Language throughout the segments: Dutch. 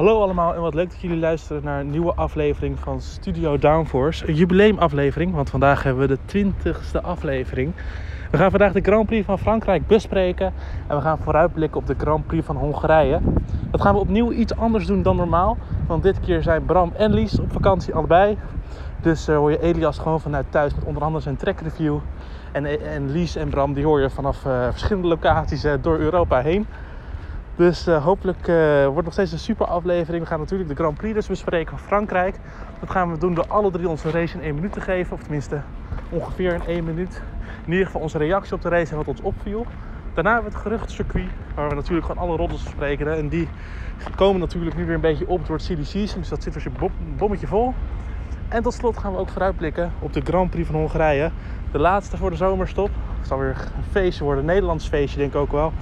Hallo allemaal en wat leuk dat jullie luisteren naar een nieuwe aflevering van Studio Downforce. Een jubileumaflevering, want vandaag hebben we de 20ste aflevering. We gaan vandaag de Grand Prix van Frankrijk bespreken en we gaan vooruitblikken op de Grand Prix van Hongarije. Dat gaan we opnieuw iets anders doen dan normaal, want dit keer zijn Bram en Lies op vakantie allebei. Dus uh, hoor je Elias gewoon vanuit thuis met onder andere zijn trackreview. En, en Lies en Bram die hoor je vanaf uh, verschillende locaties uh, door Europa heen. Dus uh, hopelijk uh, wordt nog steeds een super aflevering. We gaan natuurlijk de Grand Prix dus bespreken van Frankrijk. Dat gaan we doen door alle drie onze race in één minuut te geven. Of tenminste ongeveer in één minuut. In ieder geval onze reactie op de race en wat ons opviel. Daarna hebben we het geruchtcircuit, waar we natuurlijk gewoon alle roddels bespreken. En die komen natuurlijk nu weer een beetje op door het season. Dus dat zit als je bommetje vol. En tot slot gaan we ook vooruitblikken op de Grand Prix van Hongarije. De laatste voor de zomerstop. Het zal weer een feestje worden, een Nederlands feestje denk ik ook wel.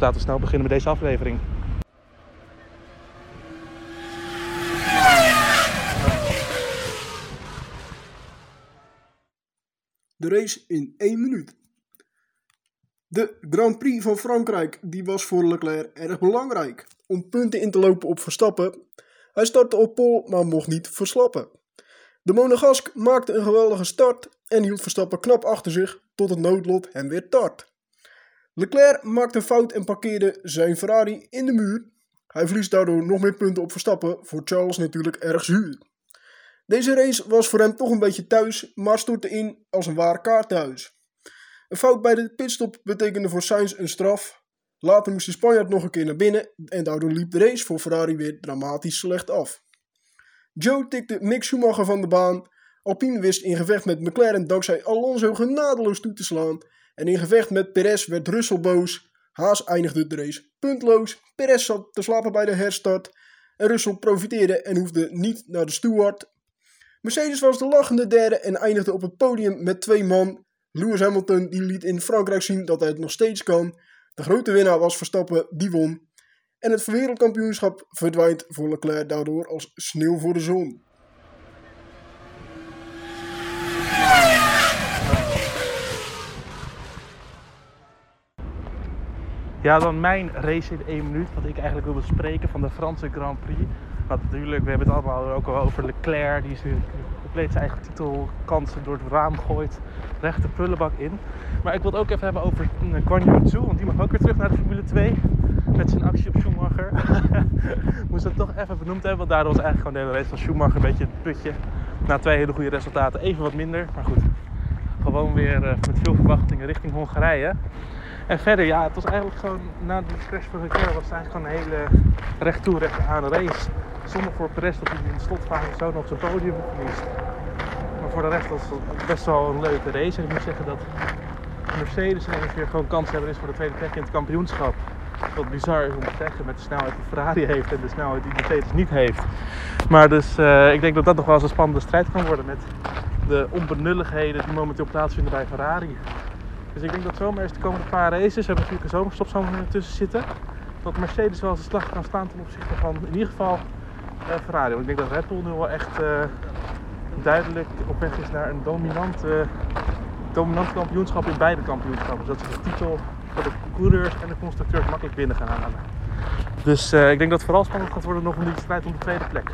Laten we snel beginnen met deze aflevering. De race in 1 minuut. De Grand Prix van Frankrijk die was voor Leclerc erg belangrijk om punten in te lopen op Verstappen. Hij startte op pol, maar mocht niet verslappen. De Monegask maakte een geweldige start en hield Verstappen knap achter zich tot het noodlot hem weer tart. Leclerc maakte een fout en parkeerde zijn Ferrari in de muur. Hij verliest daardoor nog meer punten op Verstappen, voor Charles natuurlijk erg zuur. Deze race was voor hem toch een beetje thuis, maar stortte in als een waar kaarthuis. Een fout bij de pitstop betekende voor Sainz een straf. Later moest de Spanjaard nog een keer naar binnen en daardoor liep de race voor Ferrari weer dramatisch slecht af. Joe tikte Mick Schumacher van de baan. Alpine wist in gevecht met McLaren dankzij Alonso genadeloos toe te slaan. En in gevecht met Perez werd Russell boos. Haas eindigde de race puntloos. Perez zat te slapen bij de herstart. En Russell profiteerde en hoefde niet naar de steward. Mercedes was de lachende derde en eindigde op het podium met twee man. Lewis Hamilton die liet in Frankrijk zien dat hij het nog steeds kan. De grote winnaar was Verstappen, die won. En het wereldkampioenschap verdwijnt voor Leclerc daardoor als sneeuw voor de zon. Ja, dan mijn race in één minuut. Wat ik eigenlijk wil bespreken van de Franse Grand Prix. Want natuurlijk, we hebben het allemaal ook al over Leclerc. Die is natuurlijk compleet zijn eigen titelkansen door het raam gooit. Recht de prullenbak in. Maar ik wil het ook even hebben over Guan Yu Zhu. Want die mag ook weer terug naar de Formule 2. Met zijn actie op Schumacher. Moest dat toch even benoemd hebben. Want daardoor was eigenlijk gewoon de hele race van Schumacher een beetje het putje. Na twee hele goede resultaten even wat minder. Maar goed, gewoon weer uh, met veel verwachtingen richting Hongarije. En verder, ja, het was eigenlijk gewoon na de crash van Leclerc was het eigenlijk gewoon een hele recht toe, aan race. Zonder voor Perez dat hij in de slotfase zo nog zijn podium verliest. Maar voor de rest was het best wel een leuke race. En ik moet zeggen dat Mercedes ineens weer gewoon kans hebben is voor de tweede plek in het kampioenschap. Wat bizar is om te zeggen met de snelheid die Ferrari heeft en de snelheid die Mercedes niet heeft. Maar dus uh, ik denk dat dat nog wel eens een spannende strijd kan worden met de onbenulligheden die momenteel plaatsvinden bij Ferrari. Dus ik denk dat zomaar eens de komende paar races, we hebben natuurlijk een zomerstop zomer tussen zitten, dat Mercedes wel de slag kan staan ten opzichte van in ieder geval uh, Ferrari. Want ik denk dat Red Bull nu wel echt uh, duidelijk op weg is naar een dominante, dominant kampioenschap in beide kampioenschappen. Dus dat ze de titel voor de coureurs en de constructeurs makkelijk binnen gaan halen. Dus uh, ik denk dat het vooral spannend gaat worden nog om die strijd om de tweede plek.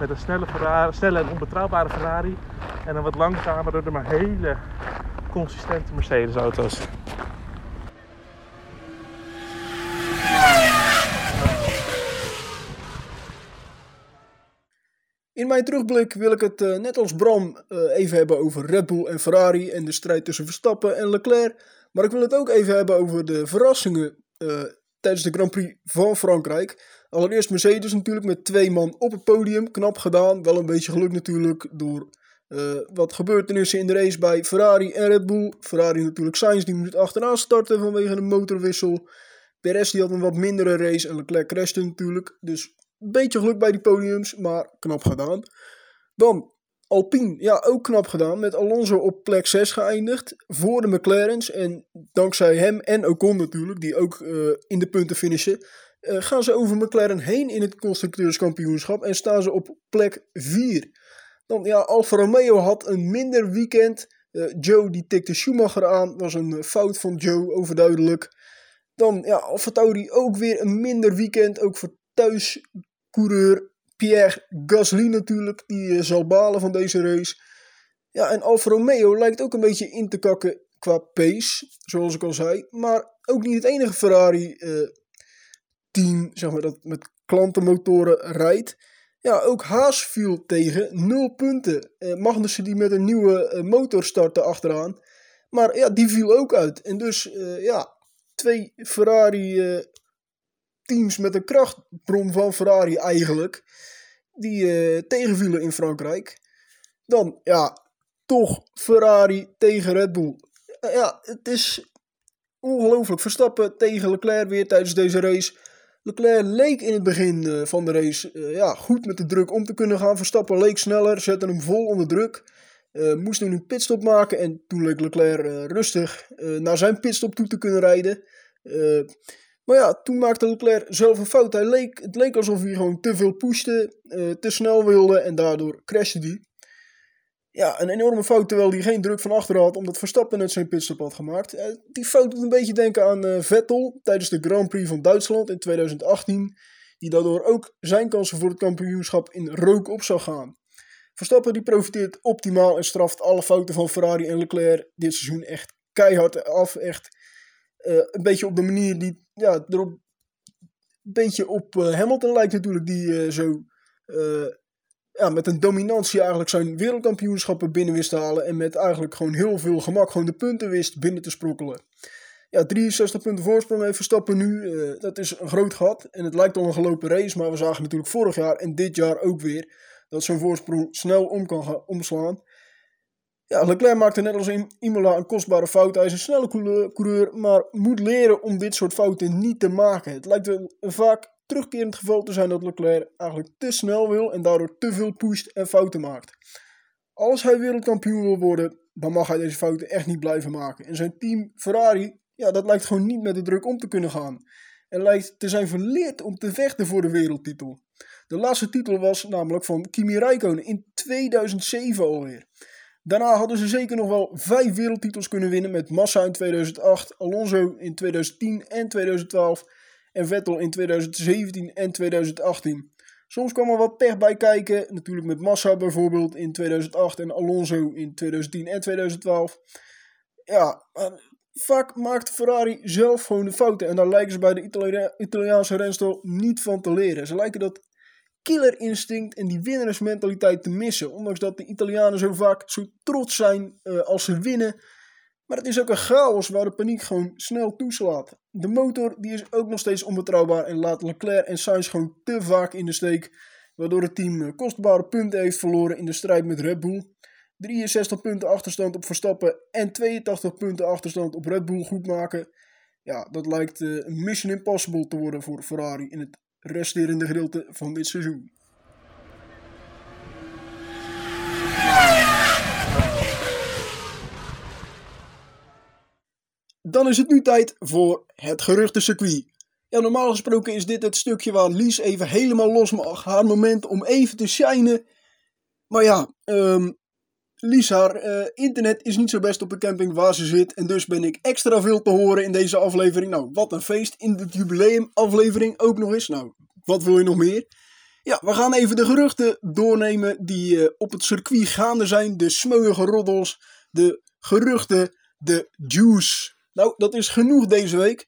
Met een snelle, Ferrari, snelle en onbetrouwbare Ferrari en een wat langzamere, maar hele consistente Mercedes auto's. In mijn terugblik wil ik het uh, net als Bram uh, even hebben over Red Bull en Ferrari en de strijd tussen Verstappen en Leclerc. Maar ik wil het ook even hebben over de verrassingen uh, tijdens de Grand Prix van Frankrijk. Allereerst Mercedes natuurlijk met twee man op het podium. Knap gedaan. Wel een beetje geluk natuurlijk door uh, wat gebeurtenissen in de race bij Ferrari en Red Bull. Ferrari natuurlijk Sainz, die moet achteraan starten vanwege een motorwissel. Perez die had een wat mindere race en Leclerc crashte natuurlijk. Dus een beetje geluk bij die podiums, maar knap gedaan. Dan Alpine, ja ook knap gedaan. Met Alonso op plek 6 geëindigd voor de McLaren's. En dankzij hem en Ocon natuurlijk, die ook uh, in de punten finishen. Uh, gaan ze over McLaren heen in het constructeurskampioenschap en staan ze op plek 4. Dan ja, Alfa Romeo had een minder weekend. Uh, Joe die tikte Schumacher aan. Was een fout van Joe, overduidelijk. Dan ja, Alfa Tauri ook weer een minder weekend. Ook voor thuis coureur Pierre Gasly natuurlijk, die zal balen van deze race. Ja, en Alfa Romeo lijkt ook een beetje in te kakken qua pace, zoals ik al zei. Maar ook niet het enige Ferrari-team, zeg maar, dat met klantenmotoren rijdt. Ja, ook Haas viel tegen. Nul punten. Eh, Magnussen die met een nieuwe uh, motor startte achteraan. Maar ja, die viel ook uit. En dus uh, ja, twee Ferrari teams met een krachtbron van Ferrari eigenlijk. Die tegenvielen in Frankrijk. Dan ja, toch Ferrari tegen Red Bull. ja, het is ongelooflijk. Verstappen tegen Leclerc weer tijdens deze race. Leclerc leek in het begin uh, van de race uh, ja, goed met de druk om te kunnen gaan. Verstappen leek sneller, zette hem vol onder druk. Uh, moest nu een pitstop maken en toen leek Leclerc rustig naar zijn pitstop toe te kunnen rijden. maar ja, toen maakte Leclerc zelf een fout. Hij leek, het leek alsof hij gewoon te veel pushte, te snel wilde en daardoor crashte hij. Ja, een enorme fout terwijl hij geen druk van achter had, omdat Verstappen net zijn pitstop had gemaakt. Eh, die fout doet een beetje denken aan uh, Vettel tijdens de Grand Prix van Duitsland in 2018, die daardoor ook zijn kansen voor het kampioenschap in rook op zou gaan. Verstappen die profiteert optimaal en straft alle fouten van Ferrari en Leclerc dit seizoen echt keihard af. Echt uh, een beetje op de manier die ja, erop een beetje op Hamilton lijkt natuurlijk, die zo ja, met een dominantie eigenlijk zijn wereldkampioenschappen binnen wist te halen. En met eigenlijk gewoon heel veel gemak gewoon de punten wist binnen te sprokkelen. Ja, 63 punten voorsprong heeft Verstappen nu. Uh, dat is een groot gat. En het lijkt al een gelopen race. Maar we zagen natuurlijk vorig jaar en dit jaar ook weer. Dat zo'n voorsprong snel om kan gaan omslaan. Ja, Leclerc maakte net als in Imola een kostbare fout. Hij is een snelle coureur, maar moet leren om dit soort fouten niet te maken. Het lijkt wel vaak terugkerend geval te zijn dat Leclerc eigenlijk te snel wil en daardoor te veel pusht en fouten maakt. Als hij wereldkampioen wil worden, dan mag hij deze fouten echt niet blijven maken. En zijn team Ferrari, ja, dat lijkt gewoon niet met de druk om te kunnen gaan. En lijkt te zijn verleerd om te vechten voor de wereldtitel. De laatste titel was namelijk van Kimi Räikkönen in 2007 alweer. Daarna hadden ze zeker nog wel vijf wereldtitels kunnen winnen met Massa in 2008, Alonso in 2010 en 2012 en Vettel in 2017 en 2018. Soms kwam er wat pech bij kijken, natuurlijk met Massa bijvoorbeeld in 2008 en Alonso in 2010 en 2012. Ja, vaak maakt Ferrari zelf gewoon de fouten en daar lijken ze bij de Italiaanse renstal niet van te leren. Ze lijken dat killer instinct en die winnersmentaliteit te missen, ondanks dat de Italianen zo vaak zo trots zijn uh, als ze winnen. Maar het is ook een chaos waar de paniek gewoon snel toeslaat. De motor die is ook nog steeds onbetrouwbaar en laat Leclerc en Sainz gewoon te vaak in de steek. Waardoor het team eh, kostbare punten heeft verloren in de strijd met Red Bull. 63 punten achterstand op Verstappen en 82 punten achterstand op Red Bull goed maken. Ja, dat lijkt uh, een mission impossible te worden voor Ferrari in het resterende gedeelte van dit seizoen. Dan is het nu tijd voor het geruchtencircuit. Ja, normaal gesproken is dit het stukje waar Lies even helemaal los mag. Haar moment om even te shinen. Maar ja, um, Lies, haar uh, internet is niet zo best op de camping waar ze zit. En dus ben ik extra veel te horen in deze aflevering. Nou, wat een feest. In de jubileumaflevering ook nog eens. Nou, wat wil je nog meer? Ja, we gaan even de geruchten doornemen die uh, op het circuit gaande zijn. De smeuïge roddels, de geruchten, de juice. Nou, dat is genoeg deze week.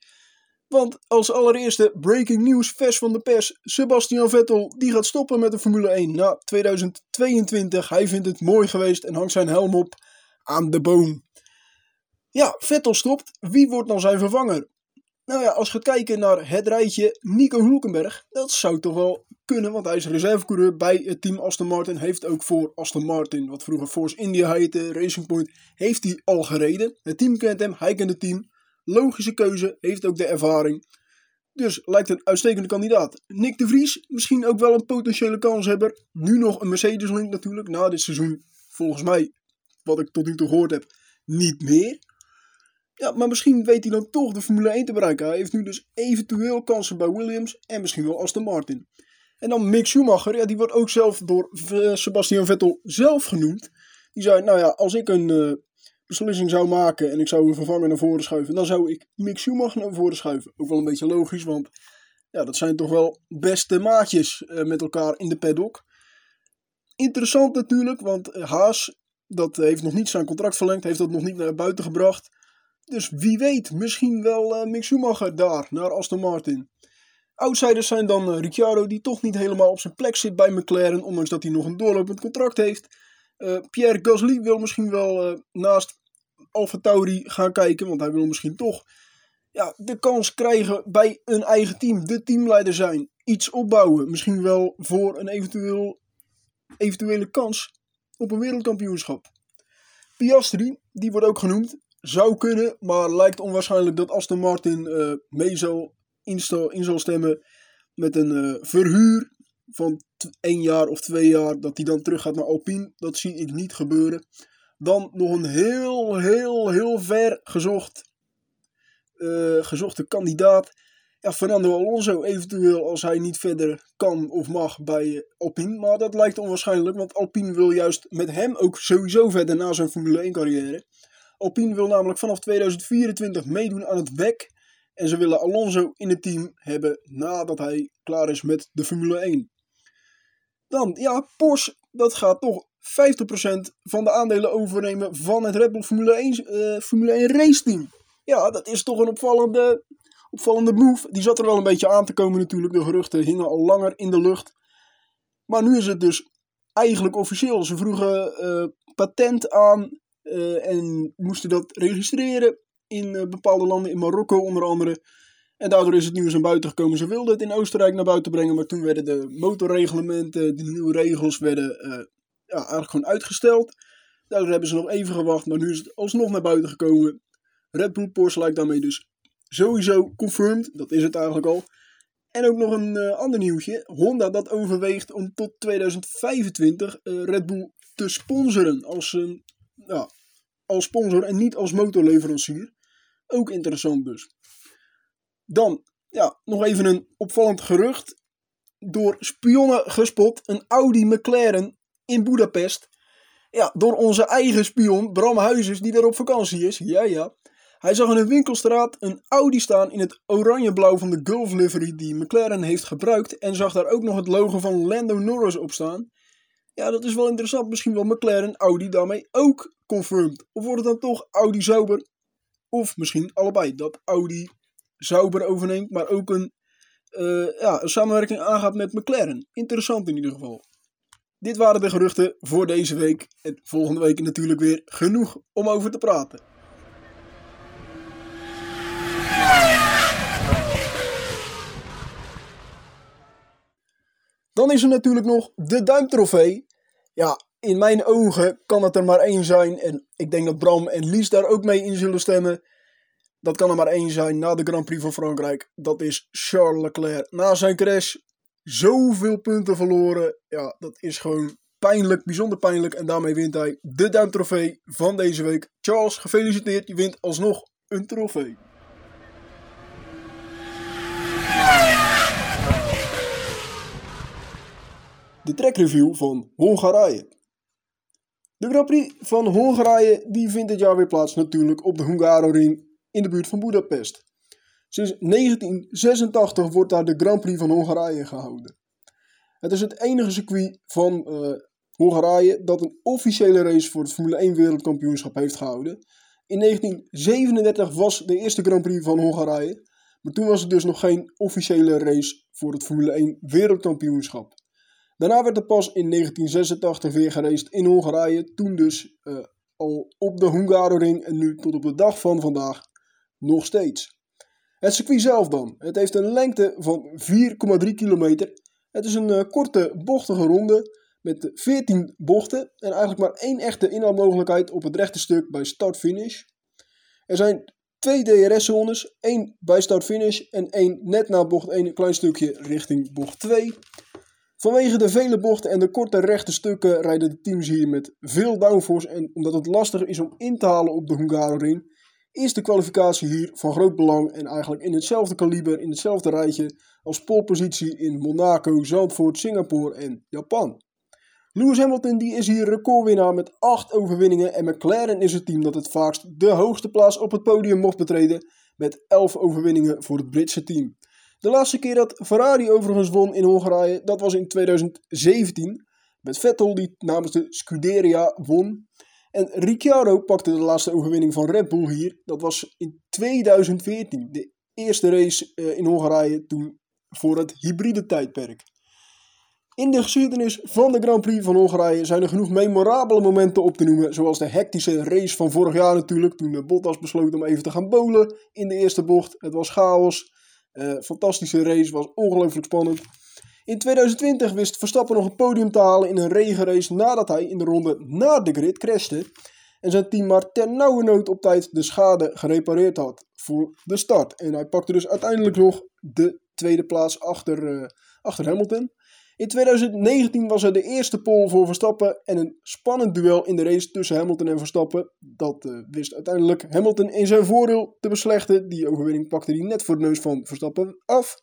Want als allereerste breaking news, vers van de pers. Sebastian Vettel die gaat stoppen met de Formule 1 na 2022. Hij vindt het mooi geweest en hangt zijn helm op aan de boom. Ja, Vettel stopt. Wie wordt dan zijn vervanger? Nou ja, als gaat kijken naar het rijtje Nico Hulkenberg, dat zou toch wel kunnen, want hij is reservecoureur bij het team Aston Martin. Heeft ook voor Aston Martin, wat vroeger Force India heette, Racing Point, heeft hij al gereden. Het team kent hem, hij kent het team. Logische keuze, heeft ook de ervaring. Dus lijkt een uitstekende kandidaat. Nick de Vries, misschien ook wel een potentiële kanshebber. Nu nog een Mercedes-link natuurlijk, na dit seizoen volgens mij, wat ik tot nu toe gehoord heb, niet meer. Ja, maar misschien weet hij dan toch de Formule 1 te bereiken. Hij heeft nu dus eventueel kansen bij Williams en misschien wel Aston Martin. En dan Mick Schumacher, ja, die wordt ook zelf door eh, Sebastian Vettel zelf genoemd. Die zei, nou ja, als ik een uh, beslissing zou maken en ik zou een vervanger naar voren schuiven, dan zou ik Mick Schumacher naar voren schuiven. Ook wel een beetje logisch, want Ja, dat zijn toch wel beste maatjes eh, met elkaar in de paddock. Interessant natuurlijk, want eh, Haas dat heeft nog niet zijn contract verlengd, heeft dat nog niet naar buiten gebracht. Dus wie weet, misschien wel uh, Mick Schumacher daar, naar Aston Martin. Outsiders zijn dan uh, Ricciardo, die toch niet helemaal op zijn plek zit bij McLaren, ondanks dat hij nog een doorlopend contract heeft. Uh, Pierre Gasly wil misschien wel naast Alfa Tauri gaan kijken, want hij wil misschien toch ja, de kans krijgen bij een eigen team, de teamleider zijn. Iets opbouwen, misschien wel voor een eventueel, eventuele kans op een wereldkampioenschap. Piastri, die wordt ook genoemd, zou kunnen, maar lijkt onwaarschijnlijk dat Aston Martin uh, mee zal in zal stemmen met een uh, verhuur van één jaar of twee jaar, dat hij dan terug gaat naar Alpine. Dat zie ik niet gebeuren. Dan nog een heel, heel, heel ver gezocht, uh, gezochte kandidaat ja, Fernando Alonso eventueel als hij niet verder kan of mag bij Alpine. Maar dat lijkt onwaarschijnlijk, want Alpine wil juist met hem ook sowieso verder na zijn Formule 1 carrière. Alpine wil namelijk vanaf 2024 meedoen aan het WEC. En ze willen Alonso in het team hebben nadat hij klaar is met de Formule 1. Dan, ja, Porsche, dat gaat toch 50% van de aandelen overnemen van het Red Bull Formule 1, uh, Formule 1 race team. Ja, dat is toch een opvallende opvallende move. Die zat er wel een beetje aan te komen natuurlijk. De geruchten hingen al langer in de lucht. Maar nu is het dus eigenlijk officieel. Ze vroegen uh, patent aan uh, en moesten dat registreren in uh, bepaalde landen, in Marokko onder andere. En daardoor is het nieuws naar buiten gekomen. Ze wilden het in Oostenrijk naar buiten brengen, maar toen werden de motorreglementen, de nieuwe regels, werden ja, eigenlijk gewoon uitgesteld. Daardoor hebben ze nog even gewacht, maar nu is het alsnog naar buiten gekomen. Red Bull Porsche lijkt daarmee dus sowieso confirmed, dat is het eigenlijk al. En ook nog een ander nieuwtje. Honda dat overweegt om tot 2025 uh, eh, Red Bull te sponsoren als, een, ja, als sponsor en niet als motorleverancier. Ook interessant dus. Dan, ja, nog even een opvallend gerucht. Door spionnen gespot, een Audi McLaren in Budapest. Ja, door onze eigen spion Bram Huizes die daar op vakantie is. Ja, ja. Hij zag in een winkelstraat een Audi staan in het oranje-blauw van de Gulf livery die McLaren heeft gebruikt en zag daar ook nog het logo van Lando Norris op staan. Ja, dat is wel interessant. Misschien wel McLaren Audi daarmee ook confirmed. Of wordt het dan toch Audi Sauber? Of misschien allebei. Dat Audi Sauber overneemt, maar ook een, uh, ja, een samenwerking aangaat met McLaren. Interessant in ieder geval. Dit waren de geruchten voor deze week. En volgende week natuurlijk weer genoeg om over te praten. Dan is er natuurlijk nog de duimtrofee. Ja, in mijn ogen kan het er maar één zijn. En ik denk dat Bram en Lies daar ook mee in zullen stemmen. Dat kan er maar één zijn na de Grand Prix van Frankrijk. Dat is Charles Leclerc. Na zijn crash zoveel punten verloren. Ja, dat is gewoon pijnlijk, bijzonder pijnlijk. En daarmee wint hij de duimtrofee van deze week. Charles, gefeliciteerd. Je wint alsnog een trofee. de trackreview van Hongarije. De Grand Prix van Hongarije die vindt dit jaar weer plaats natuurlijk op de Hungaroring in de buurt van Budapest. Sinds 1986 wordt daar de Grand Prix van Hongarije gehouden. Het is het enige circuit van uh, Hongarije dat een officiële race voor het Formule 1 wereldkampioenschap heeft gehouden. In 1937 was de eerste Grand Prix van Hongarije, maar toen was het dus nog geen officiële race voor het Formule 1 wereldkampioenschap. Daarna werd er pas in 1986 weer gereisd in Hongarije, toen dus uh, al op de Hungaroring en nu tot op de dag van vandaag nog steeds. Het circuit zelf dan. Het heeft een lengte van 4,3 kilometer. Het is een uh, korte, bochtige ronde met 14 bochten en eigenlijk maar één echte inhaalmogelijkheid op het rechte stuk bij start-finish. Er zijn twee DRS-zones, één bij start-finish en één net na bocht 1 een klein stukje richting bocht 2. Vanwege de vele bochten en de korte rechte stukken rijden de teams hier met veel downforce en omdat het lastig is om in te halen op de Hungaroring, is de kwalificatie hier van groot belang en eigenlijk in hetzelfde kaliber, in hetzelfde rijtje als polepositie in Monaco, Zandvoort, Singapore en Japan. Lewis Hamilton die is hier recordwinnaar met 8 overwinningen en McLaren is het team dat het vaakst de hoogste plaats op het podium mocht betreden met 11 overwinningen voor het Britse team. De laatste keer dat Ferrari overigens won in Hongarije, dat was in 2017. Met Vettel die namens de Scuderia won. En Ricciardo pakte de laatste overwinning van Red Bull hier. Dat was in 2014. De eerste race eh, in Hongarije toen voor het hybride tijdperk. In de geschiedenis van de Grand Prix van Hongarije zijn er genoeg memorabele momenten op te noemen. Zoals de hectische race van vorig jaar natuurlijk. Toen Bottas besloot om even te gaan bowlen in de eerste bocht. Het was chaos. Uh, fantastische race, was ongelooflijk spannend. In 2020 wist Verstappen nog een podium te halen in een regenrace nadat hij in de ronde na de grid crashte. En zijn team maar ter nauwe nood op tijd de schade gerepareerd had voor de start. En hij pakte dus uiteindelijk nog de tweede plaats achter, uh, achter Hamilton. In 2019 was er de eerste pole voor Verstappen en een spannend duel in de race tussen Hamilton en Verstappen. Dat uh, wist uiteindelijk Hamilton in zijn voordeel te beslechten. Die overwinning pakte hij net voor de neus van Verstappen af.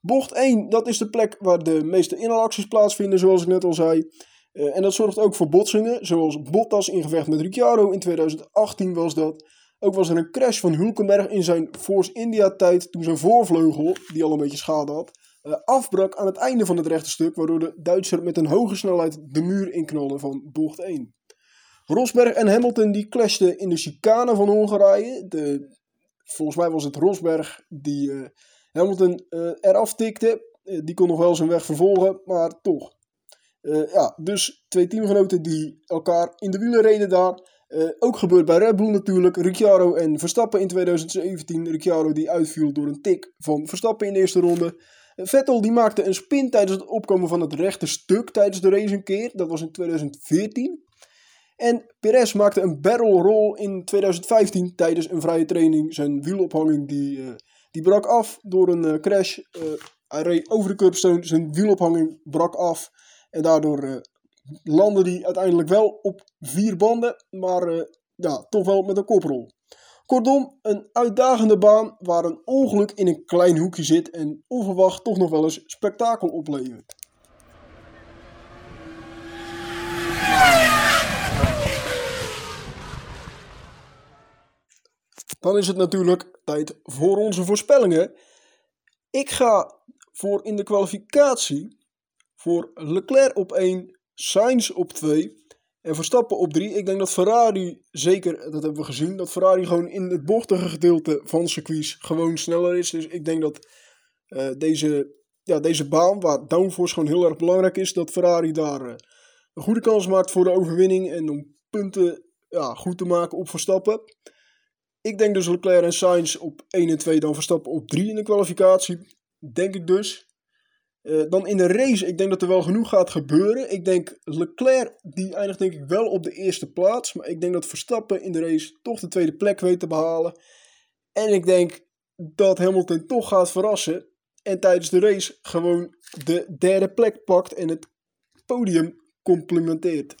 Bocht 1, dat is de plek waar de meeste inhaalacties plaatsvinden, zoals ik net al zei. Uh, en dat zorgt ook voor botsingen, zoals Bottas in gevecht met Ricciardo in 2018 was dat. Ook was er een crash van Hulkenberg in zijn Force India tijd toen zijn voorvleugel, die al een beetje schade had, afbrak aan het einde van het rechte stuk, waardoor de Duitser met een hoge snelheid de muur inknalde van bocht 1. Rosberg en Hamilton die clashten in de chicane van Hongarije. De, volgens mij was het Rosberg die uh, Hamilton uh, eraf tikte. die kon nog wel zijn weg vervolgen, maar toch. ja, dus twee teamgenoten die elkaar in de wielen reden daar. ook gebeurt bij Red Bull natuurlijk. Ricciardo en Verstappen in 2017. Ricciardo die uitviel door een tik van Verstappen in de eerste ronde. Vettel die maakte een spin tijdens het opkomen van het rechte stuk tijdens de race een keer. Dat was in 2014. En Perez maakte een barrel roll in 2015 tijdens een vrije training. Zijn wielophanging die, uh, die brak af door een uh, crash. Uh, hij reed over de curbstone, zijn wielophanging brak af. En daardoor landde hij uiteindelijk wel op vier banden, maar ja, toch wel met een koprol. Kortom, een uitdagende baan waar een ongeluk in een klein hoekje zit en onverwacht toch nog wel eens spektakel oplevert. Dan is het natuurlijk tijd voor onze voorspellingen. Ik ga voor in de kwalificatie voor Leclerc op 1, Sainz op 2 en Verstappen op 3. Ik denk dat Ferrari, zeker, dat hebben we gezien, dat Ferrari gewoon in het bochtige gedeelte van circuits gewoon sneller is. Dus ik denk dat uh, deze, ja, deze baan, waar downforce gewoon heel erg belangrijk is, dat Ferrari daar uh, een goede kans maakt voor de overwinning en om punten ja, goed te maken op Verstappen. Ik denk dus Leclerc en Sainz op 1 en 2, dan Verstappen op 3 in de kwalificatie. Denk ik dus. Uh, dan in de race, ik denk dat er wel genoeg gaat gebeuren. Ik denk Leclerc, die eindigt denk ik wel op de eerste plaats. Maar ik denk dat Verstappen in de race toch de tweede plek weet te behalen. En ik denk dat Hamilton toch gaat verrassen. En tijdens de race gewoon de derde plek pakt en het podium complimenteert.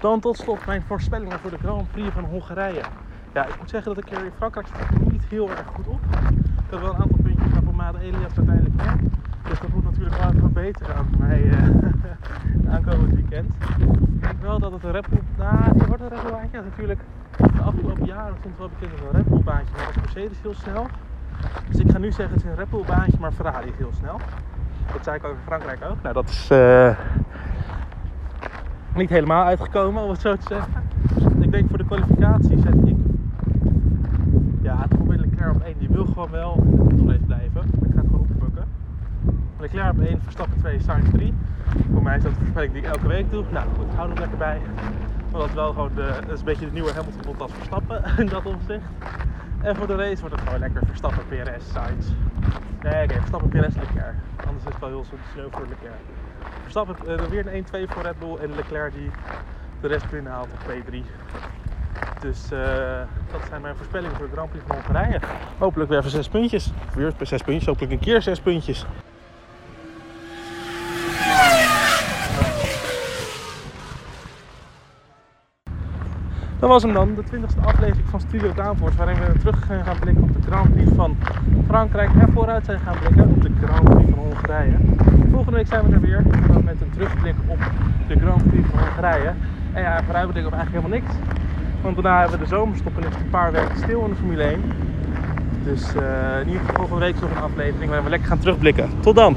Dan tot slot mijn voorspellingen voor de Grand Prix van Hongarije. Ja, ik moet zeggen dat ik er in Frankrijk niet heel erg goed op. Ik had wel een aantal puntjes, maar voor Made Elias uiteindelijk niet. Dus dat moet natuurlijk wel even verbeteren aan mij uh, aankomend weekend. Ik denk wel dat het een Bull... Nou, die wordt een Red Bull baantje. Ja, natuurlijk de afgelopen jaren stond wel bekend als een Red Bull baantje, maar was Mercedes heel snel. Dus ik ga nu zeggen het is een Red Bull baantje, maar Ferrari is heel snel. Dat zei ik over Frankrijk ook. Nou, dat is uh, niet helemaal uitgekomen, om het zo te zeggen. Ik denk voor de kwalificatie zet ik ja, toch weer Leclerc op 1. Die wil gewoon wel in de blijven. Ik ga het gewoon oppakken. Leclerc op 1, Verstappen 2, Sainz 3. Voor mij is dat de voorspelling die ik elke week doe. Nou goed, hou er lekker bij. Want dat is wel gewoon de, is een beetje de nieuwe Hamilton als Verstappen in dat opzicht. En voor de race wordt het gewoon lekker Verstappen, PRS, Sainz. Nee, oké, Verstappen, PRS, Leclerc. Anders is het wel heel snel voor Leclerc. Verstappen uh, weer een 1-2 voor Red Bull en Leclerc die de rest binnenhaalt op P3. Dus uh, dat zijn mijn voorspellingen voor de Grand Prix van Hongarije. Hopelijk weer even zes puntjes. Weer zes puntjes, hopelijk een keer zes puntjes. Dat was hem dan, de 20e aflevering van Studio Downforce, waarin we terug gaan blikken op de Grand Prix van Frankrijk en vooruit zijn gaan blikken op de Grand Prix van Hongarije. Volgende week zijn we er weer met een terugblik op de Grand Prix van Hongarije. En ja, vooruitblikken op eigenlijk helemaal niks. Want daarna hebben we de zomerstop en is een paar weken stil in de Formule 1. Dus eh, in ieder geval volgende week nog een aflevering waarin we lekker gaan terugblikken. Tot dan!